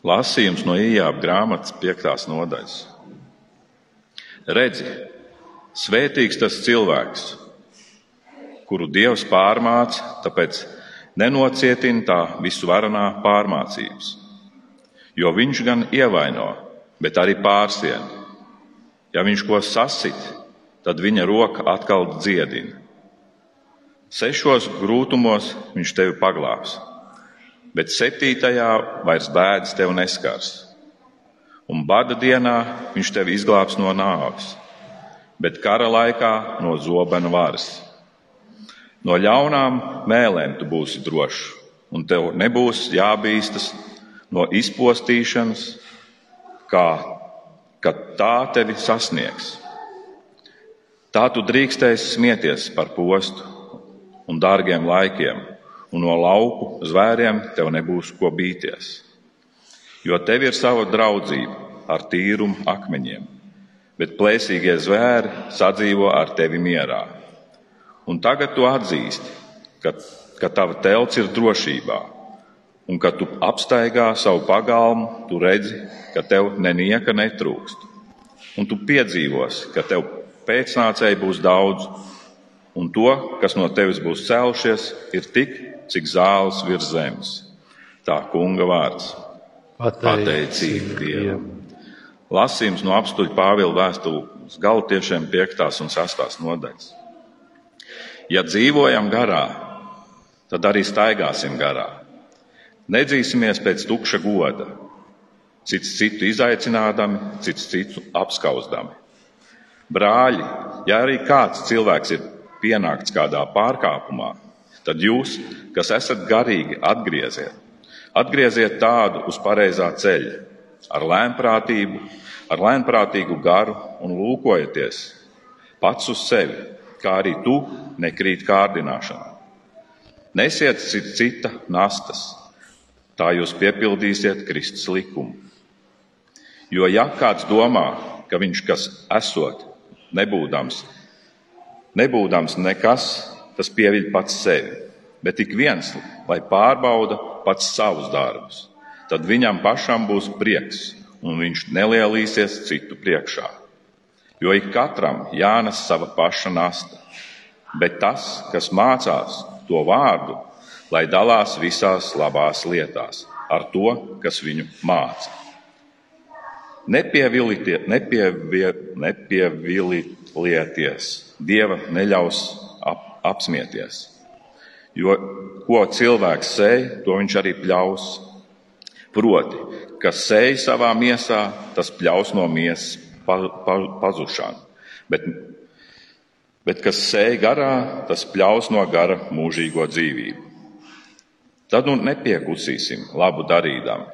Lasījums no Ījāba grāmatas piektās nodaļas. Redzi, svētīgs tas cilvēks, kuru Dievs pārmāca, tāpēc nenocietina tā visuvarenā pārmācības. Jo viņš gan ievaino, bet arī pārsien. Ja viņš ko sasit, tad viņa roka atkal dziedina. Sešos grūtumos viņš tevi paglābs bet septītajā vairs bēdas tev neskars. Un bada dienā viņš tevi izglābs no nāves, bet kara laikā no zobena varas. No ļaunām mēlēm tu būsi drošs, un tev nebūs jābīstas no izpostīšanas, kā kad tā tevi sasniegs. Tā tu drīkstēsi smieties par postu un dārgiem laikiem, un no lauku zvēriem tev nebūs ko bīties. Jo tev ir sava draudzība ar tīrumu akmeņiem, bet plēsīgie zvēri sadzīvo ar tevi mierā. Un tagad tu atzīsti, ka, ka tava telts ir drošībā, un kad tu apstaigā savu pagalmu, tu redzi, ka tev nenieka netrūkst. Un tu piedzīvos, ka tev pēcnācēji būs daudz, un to, kas no tevis būs cēlušies, ir tik cik zāles virs zemes. Tā kunga vārds - pateicība Dievam. Lasījums no apstuļa Pāvila vēstules galtiešiem 5. un 6. nodaļas. Ja dzīvojam garā, tad arī staigāsim garā. Nedzīsimies pēc tukša goda, cits citu izaicinādami, cits citu apskauzdami. Brāļi, ja arī kāds cilvēks ir pienākts kādā pārkāpumā, tad jūs, kas esat garīgi, atgrieziet. Atgrieziet tādu uz pareizā ceļa, ar lēnprātību, ar lēnprātīgu garu un lūkojieties pats uz sevi, kā arī tu nekrīt kārdināšanā. Nesiet cita nastas, tā jūs piepildīsiet Kristus likumu. Jo ja kāds domā, ka viņš kas esot, nebūdams, nebūdams nekas, tas pieviļ pats sevi, bet ik viens, lai pārbauda pats savus darbus. Tad viņam pašam būs prieks, un viņš nelielīsies citu priekšā. Jo ik katram jānes sava paša nasta, bet tas, kas mācās to vārdu, lai dalās visās labās lietās ar to, kas viņu māca. Nepievilieties, Dieva neļaus apsmieties. Jo ko cilvēks sēž, to viņš arī pļaus. Proti, kas sēž savā miesā, tas pļaus no miesas pa, pa, pazušanu. Bet, bet kas sēž garā, tas pļaus no gara mūžīgo dzīvību. Tad nu nepiekusīsim labu darīdam,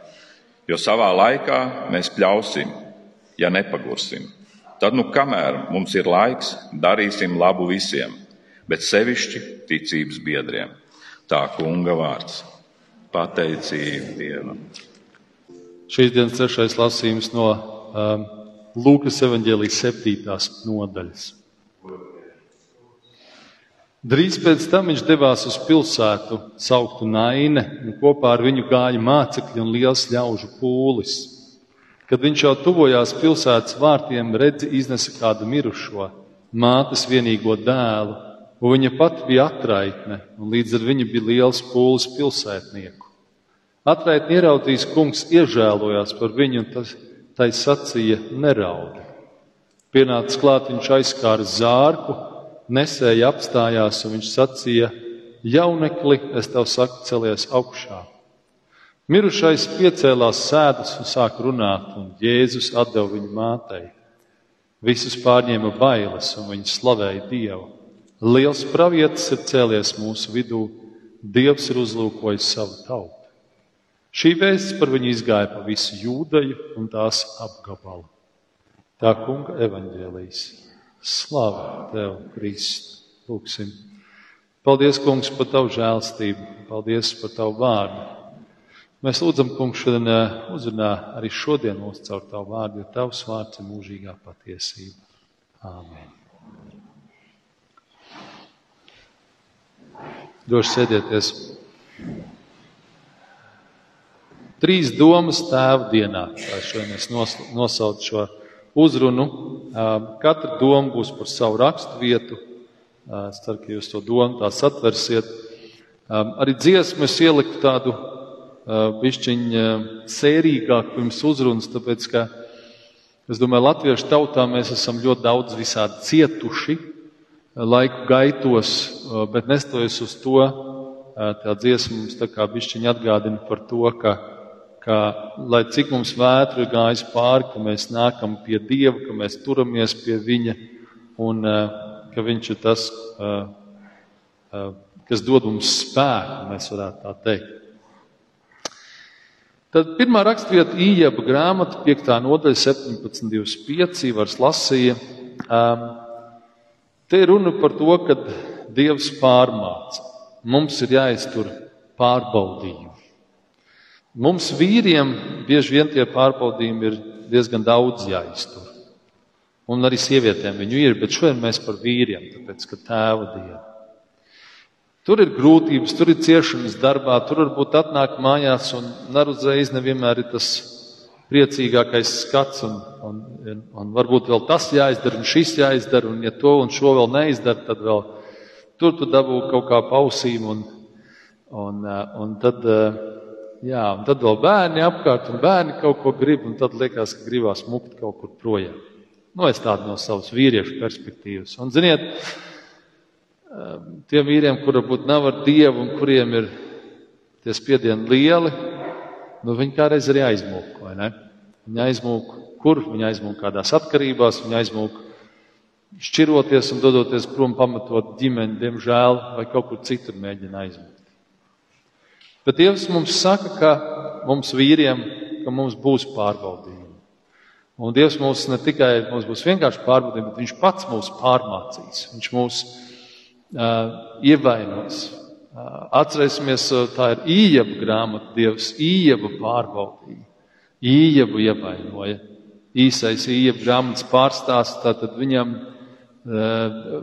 jo savā laikā mēs pļausim, ja nepagursim. Tad nu kamēr mums ir laiks, darīsim labu visiem bet sevišķi ticības biedriem. Tā kunga vārds - pateicība Dievam. Šīs dienas trešais lasījums no um, Lūkas evanģēlijas septītās nodaļas. Drīz pēc tam viņš devās uz pilsētu, sauktu Naine, un kopā ar viņu gāja mācekļi un liels ļaužu pūlis. Kad viņš jau tuvojās pilsētas vārtiem, redzi iznesa kādu mirušo, mātes vienīgo dēlu, un viņa pat bija atraitne, un līdz ar viņu bija liels pūlis pilsētnieku. Atraitni ieraudzījis kungs iežēlojās par viņu, un tas tai sacīja neraudi. Pienācis klāt, viņš aizskāra zārku, nesēja apstājās, un viņš sacīja, jaunekli, es tev saku, celies augšā. Mirušais piecēlās sēdus un sāk runāt, un Jēzus atdeva viņu mātei. Visus pārņēma bailes, un viņi slavēja Dievu. Liels pravietis ir cēlies mūsu vidū, Dievs ir uzlūkojis savu tautu. Šī vēsts par viņu izgāja pa visu jūdeju un tās apgabalu. Tā kunga evaņģēlīs. Slava tev, Kristu! Lūksim! Paldies, kungs, par tavu žēlstību, paldies par tavu vārdu. Mēs lūdzam, kungs, šodien eh, uzrunā arī šodien mūs caur tavu vārdu, jo tavs vārds ir mūžīgā patiesība. Āmen! Droši sēdieties. Trīs domas tēva dienā. Tā šodien es nosaucu šo uzrunu. Katra doma būs par savu rakstu vietu. Es ceru, ka jūs to domu tā satversiet. Arī dziesmu es ieliku tādu bišķiņu sērīgāku pirms uzrunas, tāpēc, ka es domāju, latviešu tautā mēs esam ļoti daudz visādi cietuši laiku gaitos, bet nestojas uz to, tā dziesma mums tā kā bišķiņa atgādina par to, ka ka, lai cik mums vētru ir gājis pāri, ka mēs nākam pie Dieva, ka mēs turamies pie Viņa un ka Viņš ir tas, kas dod mums spēku, mēs varētu tā teikt. Tad pirmā rakstvieta Ījaba grāmata, 5. nodaļa, 17.25. vairs lasīja. Te ir runa par to, ka Dievs pārmāca. Mums ir jāiztur pārbaudījumi. Mums vīriem bieži vien tie pārbaudījumi ir diezgan daudz jāiztur. Un arī sievietēm viņu ir, bet šodien mēs par vīriem, tāpēc, ka tēva diena. Tur ir grūtības, tur ir ciešanas darbā, tur varbūt atnāk mājās un naruzreiz nevienmēr ir tas priecīgākais skats un, un, un varbūt vēl tas jāizdara un šis jāizdara un ja to un šo vēl neizdara, tad vēl tur tu dabū kaut kā pausīm un, un, un tad Jā, un tad vēl bērni apkārt, un bērni kaut ko grib, un tad liekas, ka gribās mukt kaut kur projām. Nu, es tādu no savas vīriešu perspektīvas. Un, ziniet, tiem vīriem, kur varbūt nav ar dievu un kuriem ir tie spiedieni lieli, nu, viņi kādreiz arī aizmūk, vai ne? Viņi aizmūk, kur? Viņi aizmūk kādās atkarībās, viņi aizmūk šķiroties un dodoties prom, pamatot ģimeni, diemžēl, vai kaut kur citur mēģina aizmūkt. Bet Dievs mums saka, ka mums vīriem, ka mums būs pārbaudījumi. Un Dievs mums ne tikai mums būs vienkārši pārbaudījumi, bet Viņš pats mūs pārmācīs. Viņš mūs uh, ievainos. Uh, atcerēsimies, tā ir īņķa grāmata. Dievs īņķa pārbaudīja, īņķa ievainoja. Īsais īņķa grāmatas pārstāsts, tātad viņam uh,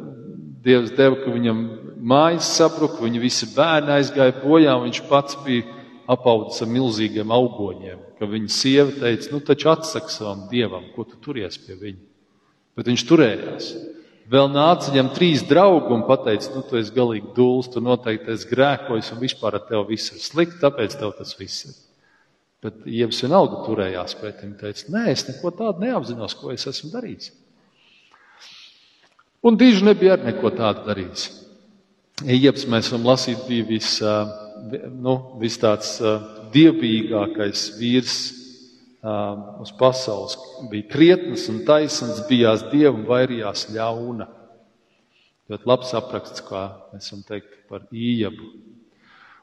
Dievs deva, ka viņam mājas sabruka, viņa visi bērni aizgāja bojā, un viņš pats bija apaudzis ar milzīgiem augoņiem. Ka viņa sieva teica, nu taču atsaki savam dievam, ko tu turies pie viņa. Bet viņš turējās. Vēl nāca viņam trīs draugi un teica, nu, tu esi galīgi dūls, tu noteikti esi grēkojis un vispār ar tevi viss ir slikti, tāpēc tev tas viss ir. Bet Ievs vienalga turējās pret viņu, teica, nē, es neko tādu neapzinos, ko es esmu darījis. Un Dīžs nebija ar neko tādu darījis. Ieps mēs varam lasīt, bija vis, nu, vis tāds dievbijīgākais vīrs uz pasaules. Bija krietns un taisns, bijās dievu un vairījās ļauna. Ļoti labs apraksts, kā mēs varam teikt par ījabu.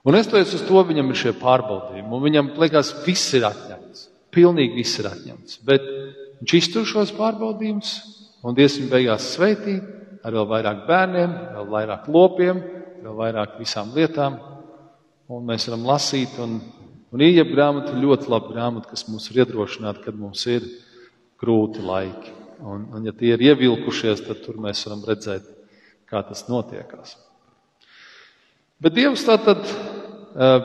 Un es teicu, uz to viņam ir šie pārbaudījumi, un viņam liekas, viss ir atņemts. Pilnīgi viss ir atņemts. Bet viņš iztur šos pārbaudījumus, un Dievs viņu beigās sveitīt ar vēl vairāk bērniem, vēl vairāk lopiem, vēl vairāk visām lietām. Un mēs varam lasīt, un, un īņķa grāmata ir ļoti laba grāmata, kas mums ir iedrošināta, kad mums ir grūti laiki. Un, un ja tie ir ievilkušies, tad tur mēs varam redzēt, kā tas notiekās. Bet Dievs tā tad,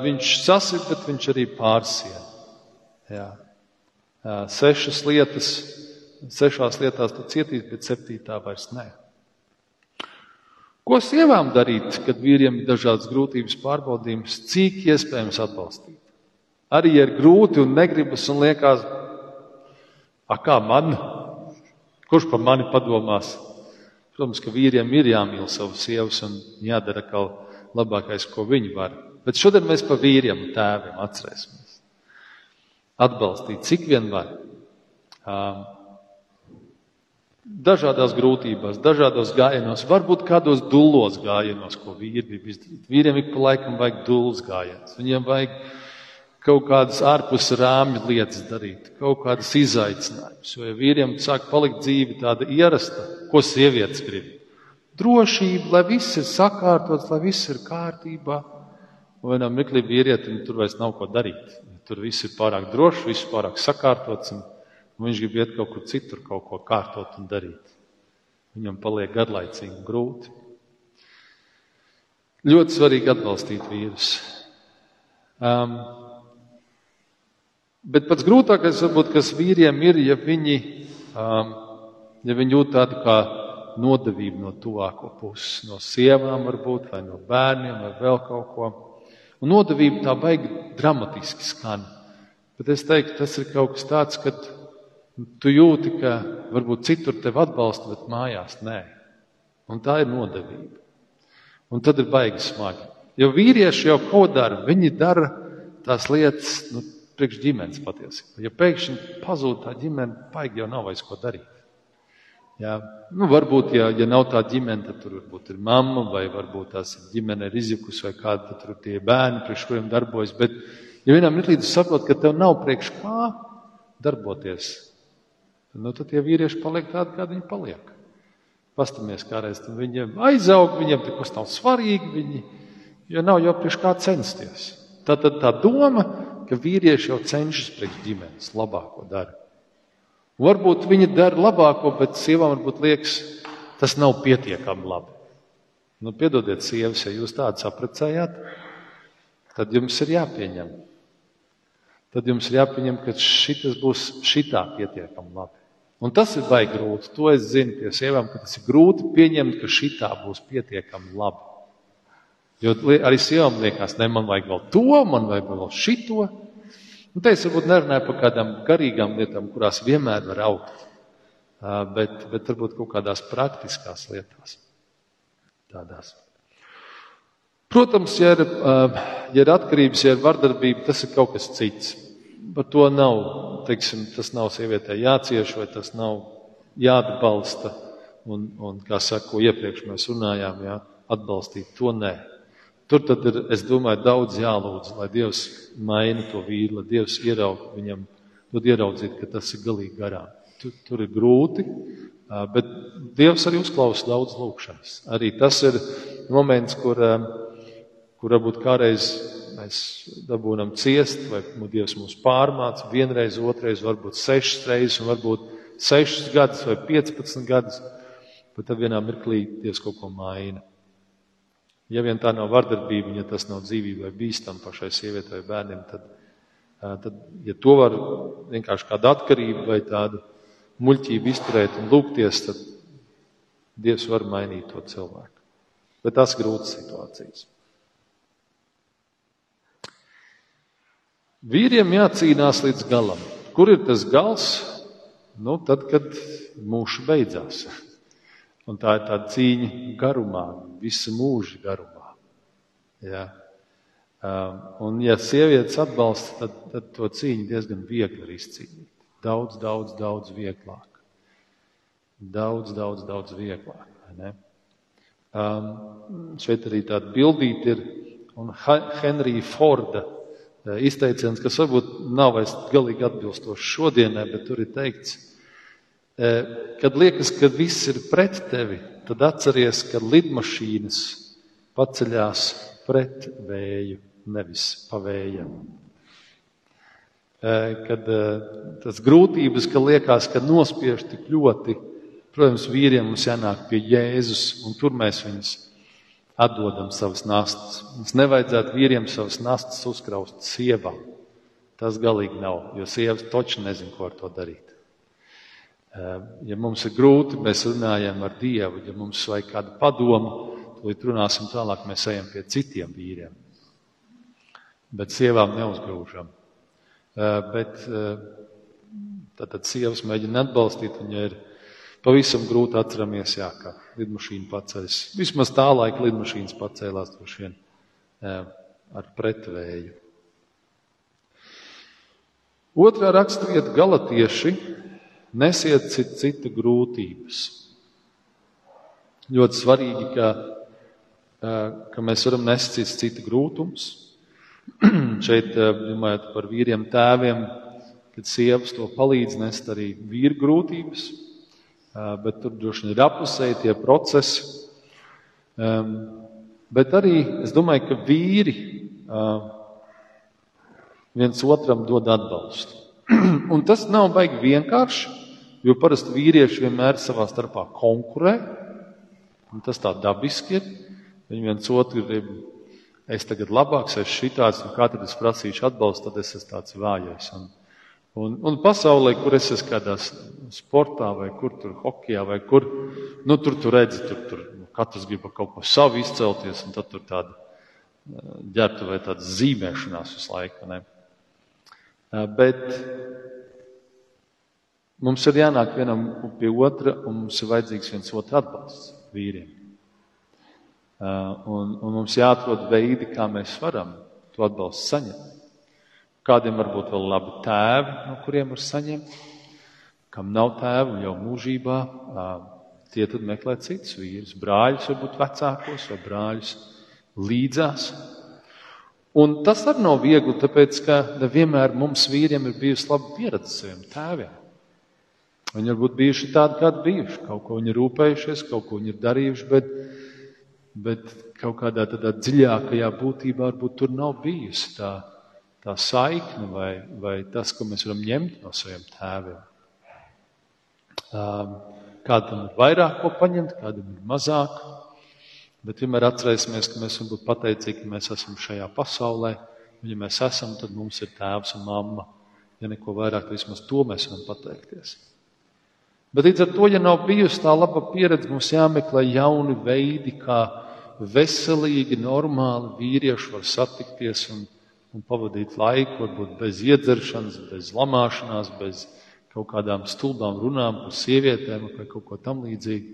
viņš sasit, bet viņš arī pārsien. Jā. Sešas lietas, sešās lietās tu cietīs, bet septītā vairs ne. Ko sievām darīt, kad vīriem ir dažādas grūtības pārbaudījums, cik iespējams atbalstīt? Arī ir grūti un negribas un liekas, a kā man, kurš par mani padomās? Protams, ka vīriem ir jāmīl savas sievas un jādara kaut labākais, ko viņi var. Bet šodien mēs par vīriem un tēviem atcerēsimies. Atbalstīt, cik vien var dažādās grūtībās, dažādos gājienos, varbūt kādos dullos gājienos, ko vīri grib izdarīt. Vīriem ik pa laikam vajag dulls gājiens. Viņiem vajag kaut kādas ārpus rāmju lietas darīt, kaut kādas izaicinājumus. Jo ja vīriem sāk palikt dzīve tāda ierasta, ko sievietes grib. Drošība, lai viss ir sakārtots, lai viss ir kārtībā. Un vienam mirklī vīrietim tur vairs nav ko darīt. Tur viss ir pārāk drošs, viss pārāk sakārtots. Un viņš grib iet kaut kur citur, kaut ko kārtot un darīt. Viņam paliek garlaicīgi un grūti. Ļoti svarīgi atbalstīt vīrus. Um, Bet pats grūtākais, varbūt, kas vīriem ir, ja viņi, um, ja viņi jūt tādu kā nodevību no tuvāko puses, no sievām, varbūt, vai no bērniem, vai vēl kaut ko. Un nodevība tā baigi dramatiski skan. Bet es teiktu, tas ir kaut kas tāds, ka tu jūti, ka varbūt citur tevi atbalsta, bet mājās nē. Un tā ir nodevība. Un tad ir baigi smagi. Jo vīrieši jau ko dara? Viņi dara tās lietas nu, priekš ģimenes patiesībā. Ja pēkšņi pazūd tā ģimene, baigi jau nav vairs ko darīt. Jā, nu, varbūt, ja, ja nav tā ģimene, tad tur varbūt ir mamma, vai varbūt tās ģimene ir izjukus, vai kādi tur ir tie bērni, priekš kuriem darbojas. Bet, ja vienā mirklī tu saproti, ka tev nav priekš kā darboties, nu, tad tie vīrieši paliek tādi, kādi viņi paliek. Pastamies kādreiz, tad viņiem aizaug, viņiem tas nav svarīgi, viņi, jo nav jau priekš kā censties. Tā tad tā doma, ka vīrieši jau cenšas priekš ģimenes labāko darbu. Varbūt viņi dara labāko, bet sievām varbūt liekas, tas nav pietiekami labi. Nu, piedodiet, sievas, ja jūs tādu sapratējāt, tad jums ir jāpieņem. Tad jums ir jāpieņem, ka šis būs šitā pietiekami labi. Un tas ir baigi grūti. To es zinu pie sievām, ka tas ir grūti pieņemt, ka šitā būs pietiekami labi. Jo arī sievām liekas, ne man vajag vēl to, man vajag vēl šito. Un te es varbūt nerunāju par kādām garīgām lietām, kurās vienmēr var augt, bet, bet varbūt kaut kādās praktiskās lietās. Tādās. Protams, ja ir, ja ir atkarības, ja ir vardarbība, tas ir kaut kas cits. Par to nav, teiksim, tas nav sievietē jācieš vai tas nav jāatbalsta. Un, un kā saku, iepriekš mēs runājām, jā, atbalstīt to nē. Tur tad ir, es domāju, daudz jālūdz, lai Dievs maina to vīru, lai Dievs ieraug viņam, dod ieraudzīt, ka tas ir galīgi garām. Tur, tur ir grūti, bet Dievs arī uzklausa daudz lūkšanas. Arī tas ir moments, kur, kur varbūt kādreiz mēs dabūnam ciest, vai Dievs mūs pārmāca vienreiz, otrreiz, varbūt sešas reizes, un varbūt sešas gadus vai piecpadsmit gadus, bet tad vienā mirklī Dievs kaut ko maina. Ja vien tā nav vardarbība, ja tas nav dzīvībai bīstam pašai sievietei vai bērniem, tad, tad, ja to var vienkārši kāda atkarība vai tāda muļķība izturēt un lūgties, tad Dievs var mainīt to cilvēku. Bet tas ir grūts situācijas. Vīriem jācīnās līdz galam. Kur ir tas gals? Nu, tad, kad mūžs beidzās. Un tā ir tāda cīņa garumā, visu mūžu garumā. Ja? Um, un, ja sievietes atbalsta, tad, tad to cīņu diezgan viegli ir izcīnīt. Daudz, daudz, daudz vieglāk. Daudz, daudz, daudz vieglāk. Um, šeit arī tāda bildīte ir un Henrija Forda uh, izteiciens, kas varbūt nav vairs galīgi atbilstošs šodienai, bet tur ir teikts, Eh, kad liekas, ka viss ir pret tevi, tad atceries, ka lidmašīnas paceļās pret vēju, nevis pa vējam. Eh, kad eh, tas grūtības, ka liekas, ka nospiež tik ļoti, protams, vīriem mums jānāk pie Jēzus, un tur mēs viņus atdodam savas nastas. Mums nevajadzētu vīriem savas nastas uzkraust sievām. Tas galīgi nav, jo sievas toči nezin, ko ar to darīt. Ehm, ja mums ir grūti, mēs runājam ar Dievu, ja mums vajag kādu padomu, tad runāsim tālāk, mēs ejam pie citiem vīriem. Bet sievām neuzgrūžam. Ehm, bet tātad ehm, sievas mēģina atbalstīt, viņa ir pavisam grūti atceramies, jā, ka lidmašīna paceļas. Vismaz tā laika lidmašīnas pacēlās droši vien ar pretvēju. Otrā raksturvieta galatieši Nesiet citu grūtības. Ļoti svarīgi, ka, ka mēs varam nest citu grūtumus. Šeit, domājot par vīriem, tēviem, kad sievas to palīdz nest arī vīru grūtības, bet tur droši vien ir apusēji tie procesi. Bet arī es domāju, ka vīri viens otram dod atbalstu. Un tas nav baigi vienkārši. Jo parasti vīrieši vienmēr savā starpā konkurē, un tas tā dabiski ir. Viņi viens otru grib, es tagad labāks, es šitāds, un kā tad es prasīšu atbalstu, tad es esmu tāds vājais. Un, Un, un pasaulē, kur es esmu kādā sportā, vai kur tur hokeja, vai kur, nu, tur tur redzi, tur, tur katrs grib kaut ko savu izcelties, un tad tur tāda ģērbta vai tāda zīmēšanās visu laiku. Ne? Bet mums ir jānāk vienam pie otra, un mums ir vajadzīgs viens otru atbalsts vīriem. Un, un mums jāatrod veidi, kā mēs varam to atbalstu saņemt. Kādiem varbūt vēl labi tēvi, no kuriem var saņemt, kam nav tēvu jau mūžībā, tie tad meklē citus vīrus, brāļus, varbūt vecākos vai brāļus līdzās. Un tas arī nav viegli, tāpēc, ka nevienmēr mums vīriem ir bijusi laba pieredze saviem tēviem. Viņi varbūt bijuši tādi, kādi bijuši, kaut ko viņi ir rūpējušies, kaut ko viņi ir darījuši, bet, bet kaut kādā tādā dziļākajā būtībā varbūt tur nav bijusi tā tā saikne vai, vai tas, ko mēs varam ņemt no saviem tēviem. Kādam ir vairāk ko paņemt, kādam ir mazāk, bet vienmēr atcerēsimies, ka mēs varam būt pateicīgi, ka mēs esam šajā pasaulē. Un, ja mēs esam, tad mums ir tēvs un mamma. Ja neko vairāk, tad vismaz to mēs varam pateikties. Bet līdz ar to, ja nav bijusi tā laba pieredze, mums jāmeklē jauni veidi, kā veselīgi, normāli vīrieši var satikties un un pavadīt laiku, varbūt bez iedzeršanas, bez lamāšanās, bez kaut kādām stulbām runām par sievietēm vai kaut ko tam līdzīgu,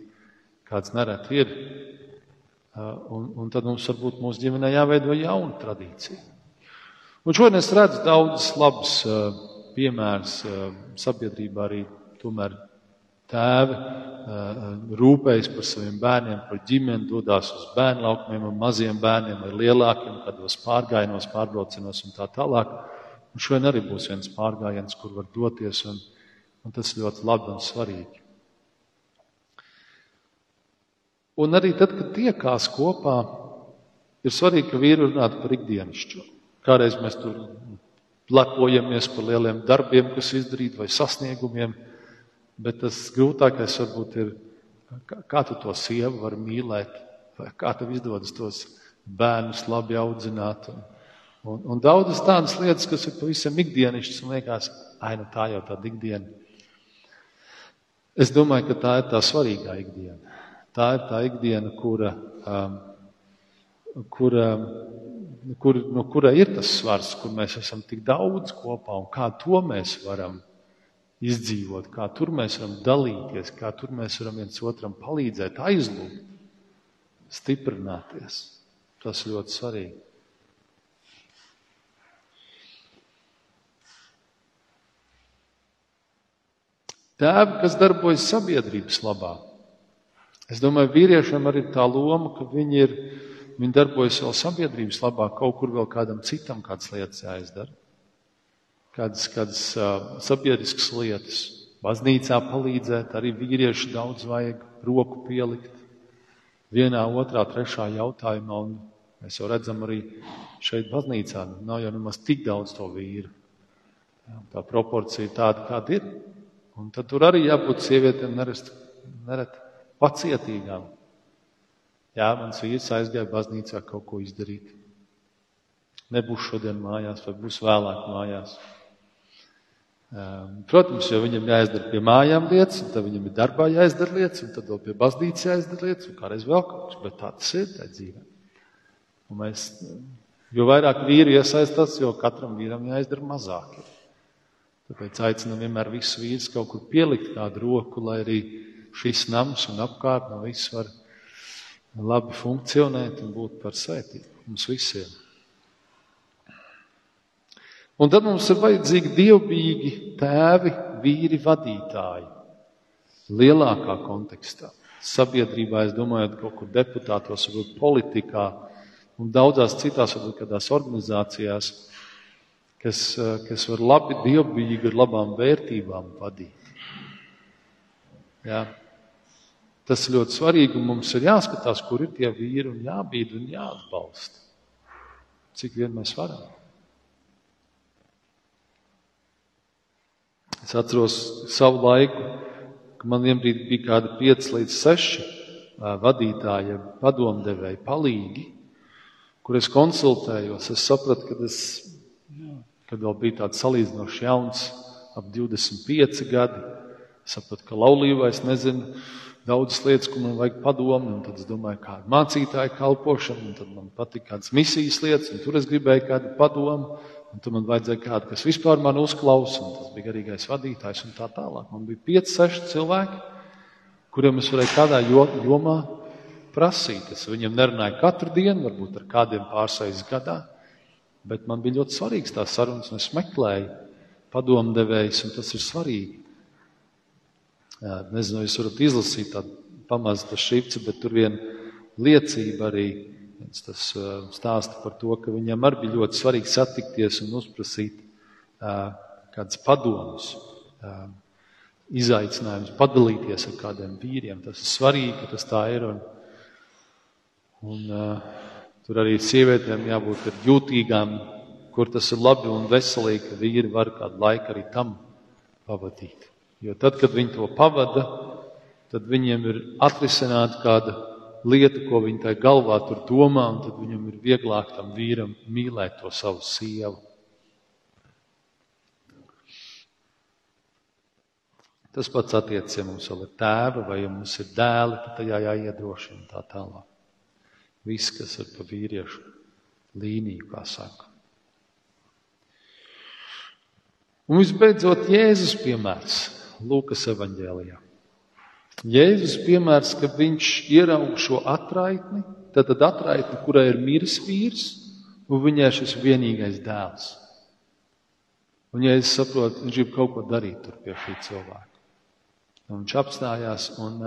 kāds nereti ir. Un, un tad mums varbūt mūsu ģimenē jāveido jauna tradīcija. Un šodien es redzu daudzus labus piemērus sabiedrībā arī tomēr tēvi rūpējas par saviem bērniem, par ģimeni, dodas uz bērnu laukumiem ar maziem bērniem vai lielākiem, kādos pārgājienos, pārbraucienos un tā tālāk. Un šodien arī būs viens pārgājiens, kur var doties, un, un tas ļoti labi un svarīgi. Un arī tad, kad tiekās kopā, ir svarīgi, ka vīri runātu par ikdienišķo. Kādreiz mēs tur lepojamies par lieliem darbiem, kas izdarīti, vai sasniegumiem, Bet tas grūtākais varbūt ir, kā tu to sievu vari mīlēt, kā tev izdodas tos bērnus labi audzināt. Un, un, un daudzas tādas lietas, kas ir pavisam ikdienišķas un liekas, ai, nu tā jau tāda ikdiena. Es domāju, ka tā ir tā svarīgā ikdiena. Tā ir tā ikdiena, kura, um, kura, kur, no kura ir tas svars, kur mēs esam tik daudz kopā un kā to mēs varam izdzīvot, kā tur mēs varam dalīties, kā tur mēs varam viens otram palīdzēt, aizlūgt, stiprināties. Tas ļoti svarīgi. Tēvi, kas darbojas sabiedrības labā. Es domāju, vīriešiem arī ir tā loma, ka viņi, ir, viņi darbojas vēl sabiedrības labā, kaut kur vēl kādam citam kādas lietas jāizdara kādas, kādas uh, sabiedriskas lietas. Baznīcā palīdzēt, arī vīrieši daudz vajag roku pielikt vienā, otrā, trešā jautājumā. Un mēs jau redzam arī šeit baznīcā, nav jau nemaz tik daudz to vīru. Jā, tā proporcija ir tāda, kāda ir. Un tad tur arī jābūt sievietēm nerest, neret pacietīgām. Jā, mans vīrs aizgāja baznīcā kaut ko izdarīt. Nebūs šodien mājās, vai būs vēlāk mājās. Ehm, protams, jo viņam jāizdara pie mājām lietas, un tad viņam ir darbā jāizdara lietas, un tad vēl pie baznīcas jāizdara lietas, un kādreiz vēl kaut kas, bet tā tas ir tā dzīve. Un mēs, jo vairāk vīri iesaistās, jo katram vīram jāizdara mazāk. Tāpēc aicinam vienmēr visus vīrus kaut kur pielikt kādu roku, lai arī šis nams un apkārt no viss var labi funkcionēt un būt par svētību mums visiem. Un tad mums ir vajadzīgi dievbijīgi tēvi, vīri, vadītāji. Lielākā kontekstā. Sabiedrībā, es domāju, kaut kur deputātos, varbūt politikā un daudzās citās, varbūt kādās organizācijās, kas, kas var labi, dievbijīgi ar labām vērtībām vadīt. Jā. Tas ir ļoti svarīgi, un mums ir jāskatās, kur ir tie vīri, un jābīd un jāatbalsta. Cik vien mēs varam. Es atceros savu laiku, ka man vienbrīd bija kādi 5 līdz 6 vadītāji, padomdevēji, palīgi, kur es konsultējos. Es sapratu, ka es, kad vēl bija tāds salīdzinoši jauns ap 25 gadi. Sapratu, ka laulībā es nezinu daudzas lietas, ko man vajag padomu, un tad es domāju, kāda mācītāja kalpošana, un tad man patika kādas misijas lietas, un tur es gribēju kādu padomu, un tur man vajadzēja kādu, kas vispār man uzklausa, un tas bija garīgais vadītājs un tā tālāk. Man bija 5, 6 cilvēki, kuriem es varēju kādā jomā prasīt. Es viņiem nerunāju katru dienu, varbūt ar kādiem pārsais gadā, bet man bija ļoti svarīgs tās sarunas, un es meklēju padomdevējus, un tas ir svarīgi. Jā, nezinu, jūs varat izlasīt tādu pamazu par šīpci, bet tur vien liecība arī tas stāsta par to, ka viņam arī bija ļoti svarīgi satikties un uzprasīt kādas padomus, izaicinājumus, padalīties ar kādiem vīriem. Tas ir svarīgi, ka tas tā ir. Un, un, tur arī sievietēm jābūt jūtīgām, kur tas ir labi un veselīgi, ka vīri var kādu laiku arī tam pavadīt. Jo tad, kad viņi to pavada, tad viņiem ir atrisināta kāda lieta, ko viņi tajā galvā tur domā, un tad viņam ir vieglāk tam vīram mīlēt to savu sievu. Tas pats attiecas, ja mums vēl ir tēva vai ja mums ir dēli, tad tajā jāiedrošina tā tālāk. Viss, kas ir pa vīriešu līniju, kā saka. Un visbeidzot, Jēzus piemērs. Lūkas evanģēlijā. Jēzus piemērs, ka viņš ieraug šo atraitni, tad, atraitni, kurai ir miris vīrs, un viņai šis vienīgais dēls. Un, ja es saprotu, viņš grib kaut ko darīt pie šī cilvēka. Un viņš apstājās un,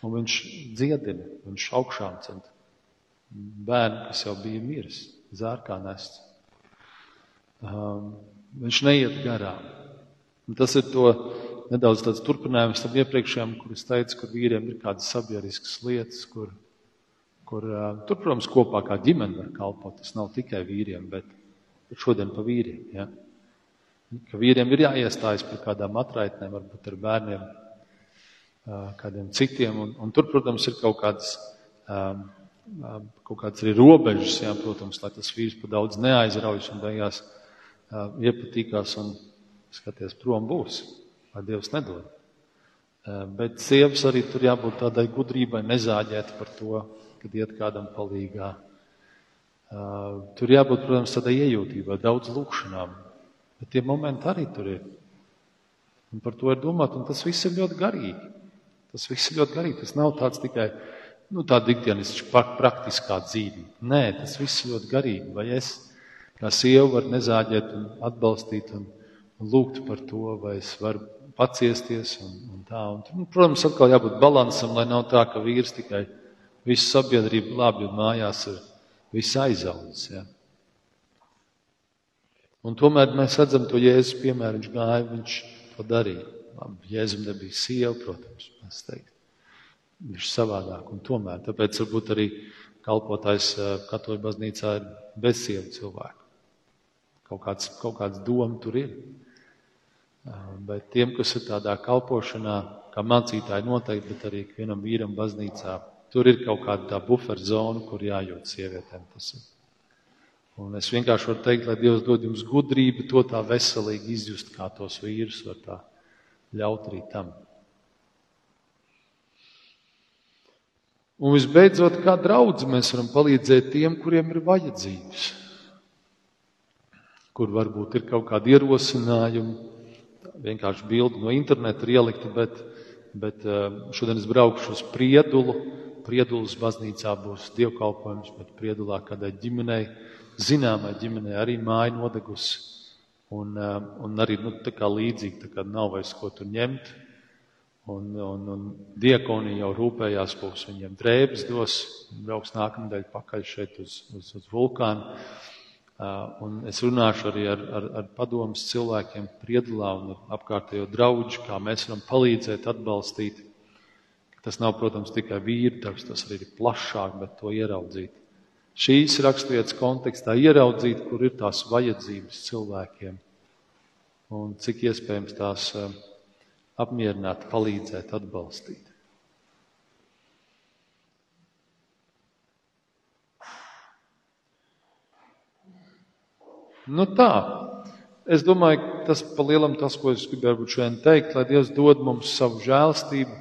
un viņš dziedina, viņš augšām cent bērnu, kas jau bija miris, zārkā nests. Um, viņš neiet garām. Un tas ir to nedaudz tāds turpinājums tam iepriekšējam, kur es teicu, ka vīriem ir kādas sabiedriskas lietas, kur, kur tur, protams, kopā kā ģimene var kalpot. Tas nav tikai vīriem, bet šodien pa vīriem. Ja? Ka vīriem ir jāiestājas par kādām atraitnēm, varbūt ar bērniem, kādiem citiem. Un, un tur, protams, ir kaut kādas, kaut kādas arī robežas, jā, protams, lai tas vīrs pa daudz neaizraujas un beigās iepatīkās un skaties, prom būs, lai Dievs nedod. Eh, bet sievas arī tur jābūt tādai gudrībai, nezāģēt par to, kad iet kādam palīgā. Eh, tur jābūt, protams, tādai iejūtībai, daudz lūkšanām. Bet tie momenti arī tur ir. Un par to ir domāt, un tas viss ir ļoti garīgi. Tas viss ir ļoti garīgi. Tas nav tāds tikai nu, tāda ikdienišķa praktiskā dzīve. Nē, tas viss ir ļoti garīgi. Vai es kā sieva varu nezāģēt un atbalstīt un lūgt par to, vai es varu paciesties un, un tā. Un, nu, protams, atkal jābūt balansam, lai nav tā, ka vīrs tikai visu sabiedrību labi un mājās ir viss aizaudzis. Ja. Un tomēr mēs redzam to Jēzus piemēru, viņš gāja, viņš to darīja. Labi, Jēzum nebija sieva, protams, mēs teikt. Viņš savādāk un tomēr, tāpēc varbūt arī kalpotājs katoļu baznīcā ir bez sievu cilvēku. Kaut kāds, kaut kāds doma tur ir. Bet tiem, kas ir tādā kalpošanā, kā mācītāji noteikti, bet arī vienam vīram baznīcā, tur ir kaut kāda tā buferzona, kur jājūt sievietēm. Tas ir. Un es vienkārši varu teikt, lai Dievs dod jums gudrību to tā veselīgi izjust, kā tos vīrus var tā ļaut arī tam. Un visbeidzot, kā draudz mēs varam palīdzēt tiem, kuriem ir vajadzības, kur varbūt ir kaut kādi ierosinājumi, vienkārši bildi no interneta ir ielikta, bet, bet eh, šodien es braukšu uz Priedulu. Priedulas baznīcā būs dievkalpojums, bet Priedulā kādai ģimenei, zināmai ģimenei arī māja nodegusi. Un, eh, un arī nu, tā kā līdzīgi, tā kā nav vairs ko tur ņemt. Un, un, un diakoni jau rūpējās, būs viņiem drēbes dos, brauks nākamnedēļ pakaļ šeit uz, uz, uz vulkānu. Un es runāšu arī ar, ar, ar padomus cilvēkiem Priedulā un apkārtējo draugu, kā mēs varam palīdzēt, atbalstīt. Tas nav, protams, tikai vīru darbs, tas arī ir plašāk, bet to ieraudzīt. Šīs raksturietas kontekstā ieraudzīt, kur ir tās vajadzības cilvēkiem un cik iespējams tās apmierināt, palīdzēt, atbalstīt. Nu tā, es domāju, tas pa lielam tas, ko es gribēju šodien teikt, lai Dievs dod mums savu žēlstību,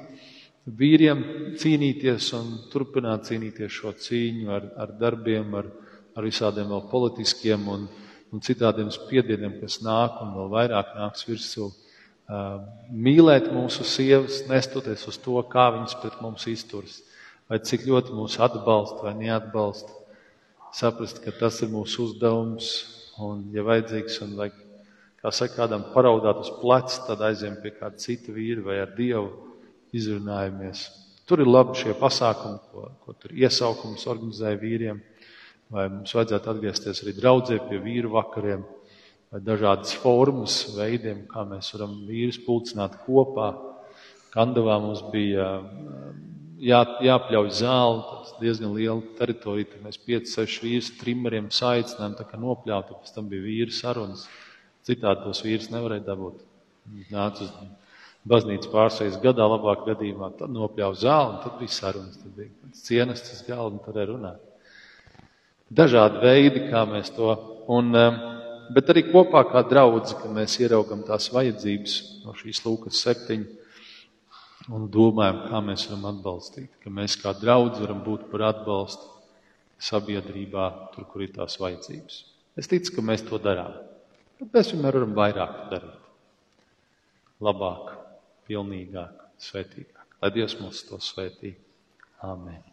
vīriem cīnīties un turpināt cīnīties šo cīņu ar, ar darbiem, ar, ar visādiem vēl politiskiem un, un citādiem spiedieniem, kas nāk un vēl vairāk nāks virsū. Uh, mīlēt mūsu sievas, nestoties uz to, kā viņas pret mums izturas, vai cik ļoti mūs atbalsta vai neatbalsta. Saprast, ka tas ir mūsu uzdevums, un, ja vajadzīgs, un vajag kā saka, kādam paraudāt uz pleca, tad aiziem pie kāda cita vīra vai ar Dievu izrunājamies. Tur ir labi šie pasākumi, ko, ko tur iesaukums organizēja vīriem, vai mums vajadzētu atgriezties arī draudzē pie vīru vakariem, vai dažādas formas veidiem, kā mēs varam vīrus pulcināt kopā. Kandavā mums bija jā, jāpļauj zāle, tas diezgan liela teritorija, tad mēs 5-6 vīrus trimeriem saicinājām, tā kā nopļaut, pēc tam bija vīru sarunas. Citādi tos vīrus nevarēja dabūt. Nāca uz baznīcu pārsējas gadā, labāk gadījumā, tad nopļāva zāli, un tad bija sarunas, tad bija cienestas galva, un tad arī runāt. Dažādi veidi, kā mēs to, un, um, bet arī kopā kā draudzi, ka mēs ieraugam tās vajadzības no šīs Lūkas septiņa un domājam, kā mēs varam atbalstīt, ka mēs kā draudzi varam būt par atbalstu sabiedrībā, tur, kur ir tās vajadzības. Es ticu, ka mēs to darām. Bet mēs vienmēr varam vairāk darīt. Labāk, pilnīgāk, svētīgāk. Lai Dievs mūs to svētī. Āmen.